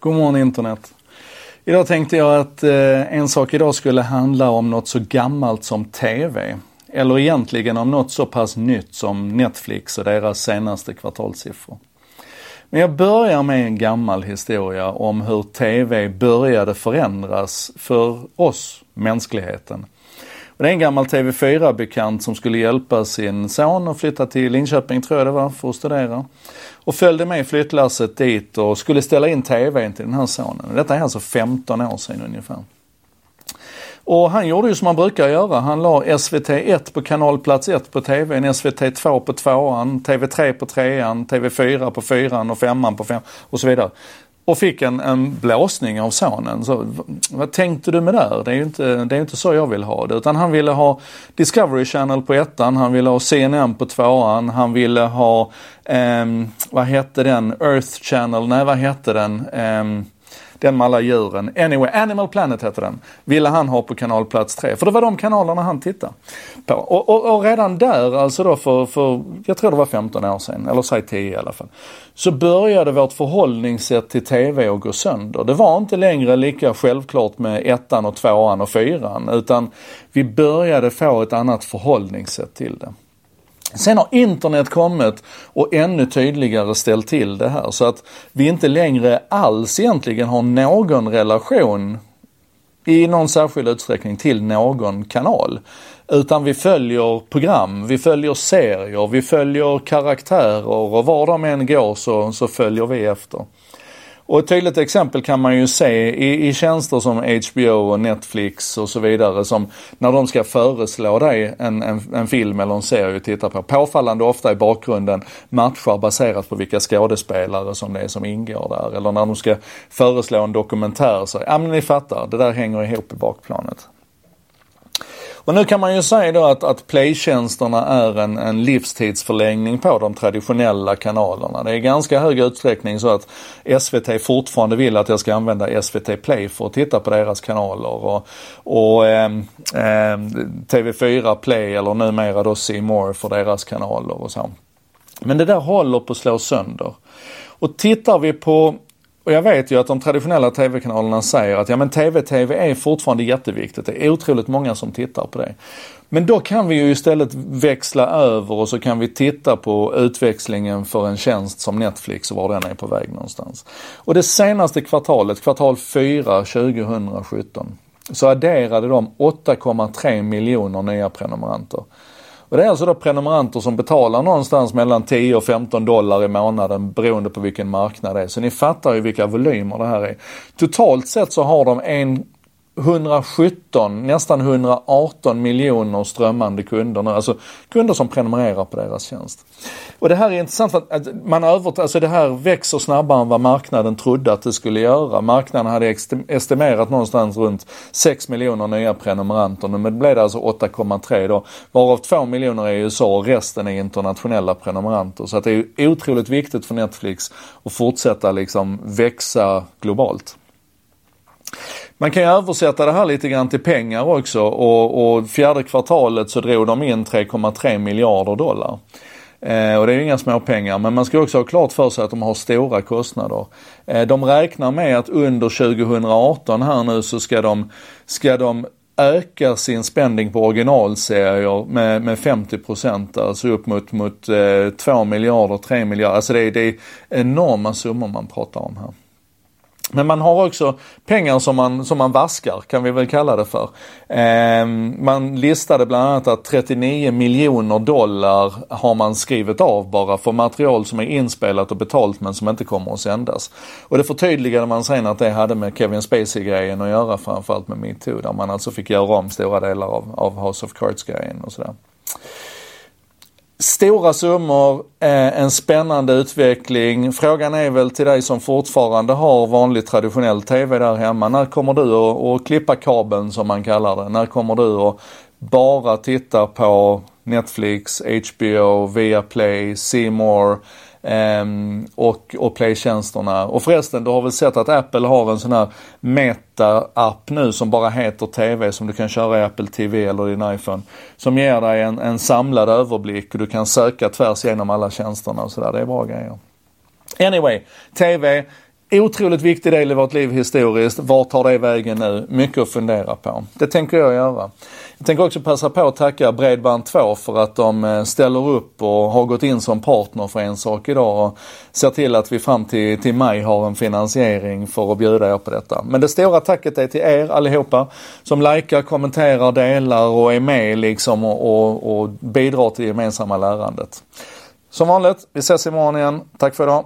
God morgon internet. Idag tänkte jag att eh, en sak idag skulle handla om något så gammalt som TV. Eller egentligen om något så pass nytt som Netflix och deras senaste kvartalssiffror. Men jag börjar med en gammal historia om hur TV började förändras för oss, mänskligheten. Och det är en gammal TV4-bekant som skulle hjälpa sin son att flytta till Linköping, tror jag det var, för att studera. Och följde med flyttlasset dit och skulle ställa in TVn till den här sonen. Detta är alltså 15 år sedan ungefär. Och han gjorde ju som man brukar göra. Han la SVT1 på kanalplats 1 på TVn, SVT2 på 2an, TV3 på 3an, TV4 på 4an och 5an på 5 och så vidare och fick en, en blåsning av sonen. Så, vad tänkte du med det? Det är ju inte, det är inte så jag vill ha det. Utan han ville ha Discovery Channel på ettan, han ville ha CNN på tvåan, han ville ha, eh, vad hette den, Earth Channel, nej vad hette den? Eh, den med alla djuren. Anyway, Animal Planet hette den. Ville han ha på kanalplats 3. För det var de kanalerna han tittade på. Och, och, och, redan där, alltså då för, för, jag tror det var 15 år sedan, eller säg 10 i alla fall. Så började vårt förhållningssätt till TV att gå sönder. Det var inte längre lika självklart med ettan och tvåan och fyran. Utan vi började få ett annat förhållningssätt till det. Sen har internet kommit och ännu tydligare ställt till det här så att vi inte längre alls egentligen har någon relation i någon särskild utsträckning till någon kanal. Utan vi följer program, vi följer serier, vi följer karaktärer och var de än går så, så följer vi efter. Och ett tydligt exempel kan man ju se i, i tjänster som HBO och Netflix och så vidare som när de ska föreslå dig en, en, en film eller en serie att titta på. Påfallande ofta i bakgrunden matchar baserat på vilka skådespelare som det är som ingår där. Eller när de ska föreslå en dokumentär så, ja men ni fattar, det där hänger ihop i bakplanet. Och nu kan man ju säga då att, att playtjänsterna är en, en livstidsförlängning på de traditionella kanalerna. Det är i ganska hög utsträckning så att SVT fortfarande vill att jag ska använda SVT Play för att titta på deras kanaler. Och, och eh, eh, TV4 Play eller numera då C More för deras kanaler och så. Men det där håller på att slå sönder. Och tittar vi på och jag vet ju att de traditionella tv-kanalerna säger att ja men tv-tv är fortfarande jätteviktigt. Det är otroligt många som tittar på det. Men då kan vi ju istället växla över och så kan vi titta på utväxlingen för en tjänst som Netflix och var den är på väg någonstans. Och det senaste kvartalet, kvartal 4 2017, så adderade de 8,3 miljoner nya prenumeranter. Och det är alltså då prenumeranter som betalar någonstans mellan 10 och 15 dollar i månaden beroende på vilken marknad det är. Så ni fattar ju vilka volymer det här är. Totalt sett så har de en 117, nästan 118 miljoner strömmande kunder nu. Alltså kunder som prenumererar på deras tjänst. Och det här är intressant för att man övert, alltså det här växer snabbare än vad marknaden trodde att det skulle göra. Marknaden hade estimerat någonstans runt 6 miljoner nya prenumeranter. Men det blev det alltså 8,3 då. Varav 2 miljoner är i USA och resten är internationella prenumeranter. Så att det är otroligt viktigt för Netflix att fortsätta liksom växa globalt. Man kan ju översätta det här lite grann till pengar också och, och fjärde kvartalet så drog de in 3,3 miljarder dollar. Eh, och det är ju inga små pengar men man ska också ha klart för sig att de har stora kostnader. Eh, de räknar med att under 2018 här nu så ska de, ska de öka sin spending på originalserier med, med 50 procent, alltså upp mot, mot eh, 2 miljarder, 3 miljarder. Alltså det det är enorma summor man pratar om här. Men man har också pengar som man, som man vaskar, kan vi väl kalla det för. Eh, man listade bland annat att 39 miljoner dollar har man skrivit av bara för material som är inspelat och betalt men som inte kommer att sändas. Och det förtydligade man sen att det hade med Kevin Spacey-grejen att göra framförallt med metoo där man alltså fick göra om stora delar av, av House of Cards-grejen och sådär. Stora summor, eh, en spännande utveckling. Frågan är väl till dig som fortfarande har vanlig traditionell TV där hemma. När kommer du att klippa kabeln som man kallar det? När kommer du att bara tittar på Netflix, HBO, Viaplay, C More Um, och, och Play-tjänsterna. Och förresten, du har väl sett att Apple har en sån här Meta-app nu som bara heter TV som du kan köra i Apple TV eller din iPhone. Som ger dig en, en samlad överblick och du kan söka tvärs igenom alla tjänsterna och sådär. Det är bra grejer. Anyway, TV otroligt viktig del i vårt liv historiskt. Vart tar det vägen nu? Mycket att fundera på. Det tänker jag göra. Jag tänker också passa på att tacka Bredband2 för att de eh, ställer upp och har gått in som partner för en sak idag och ser till att vi fram till, till maj har en finansiering för att bjuda er på detta. Men det stora tacket är till er allihopa som likar, kommenterar, delar och är med liksom och, och, och bidrar till det gemensamma lärandet. Som vanligt, vi ses imorgon igen. Tack för idag.